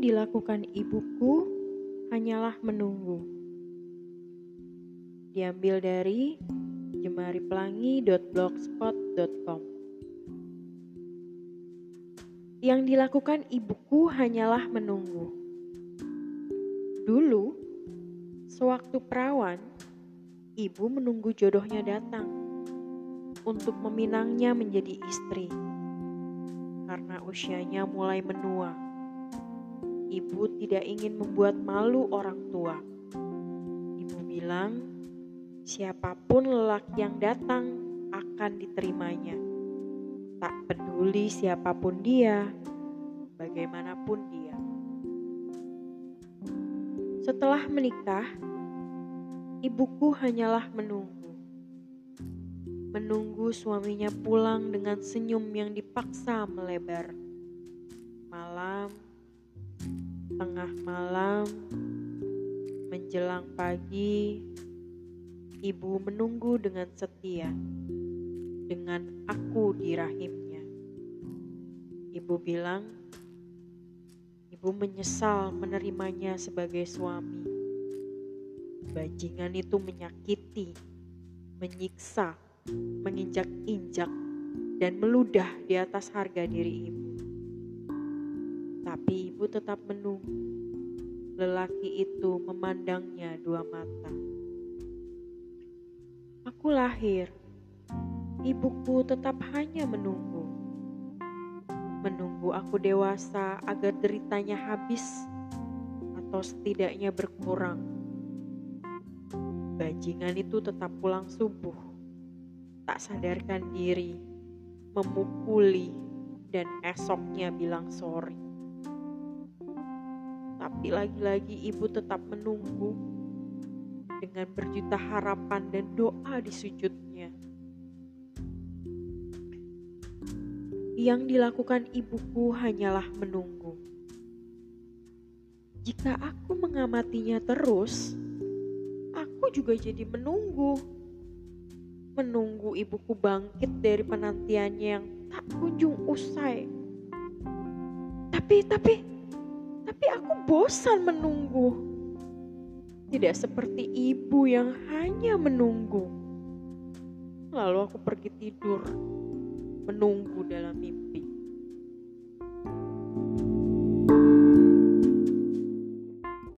dilakukan ibuku hanyalah menunggu. Diambil dari jemaripelangi.blogspot.com Yang dilakukan ibuku hanyalah menunggu. Dulu, sewaktu perawan, ibu menunggu jodohnya datang untuk meminangnya menjadi istri karena usianya mulai menua. Ibu tidak ingin membuat malu orang tua. Ibu bilang, siapa pun lelaki yang datang akan diterimanya. Tak peduli siapa pun dia, bagaimanapun dia. Setelah menikah, ibuku hanyalah menunggu menunggu suaminya pulang dengan senyum yang dipaksa melebar. Malam, tengah malam, menjelang pagi, ibu menunggu dengan setia, dengan aku di rahimnya. Ibu bilang, ibu menyesal menerimanya sebagai suami. Bajingan itu menyakiti, menyiksa, menginjak-injak dan meludah di atas harga diri ibu. Tapi ibu tetap menunggu. Lelaki itu memandangnya dua mata. Aku lahir. Ibuku tetap hanya menunggu. Menunggu aku dewasa agar deritanya habis atau setidaknya berkurang. Bajingan itu tetap pulang subuh tak sadarkan diri, memukuli, dan esoknya bilang sorry. Tapi lagi-lagi ibu tetap menunggu dengan berjuta harapan dan doa di sujudnya. Yang dilakukan ibuku hanyalah menunggu. Jika aku mengamatinya terus, aku juga jadi menunggu menunggu ibuku bangkit dari penantiannya yang tak kunjung usai. Tapi, tapi, tapi aku bosan menunggu. Tidak seperti ibu yang hanya menunggu. Lalu aku pergi tidur, menunggu dalam mimpi.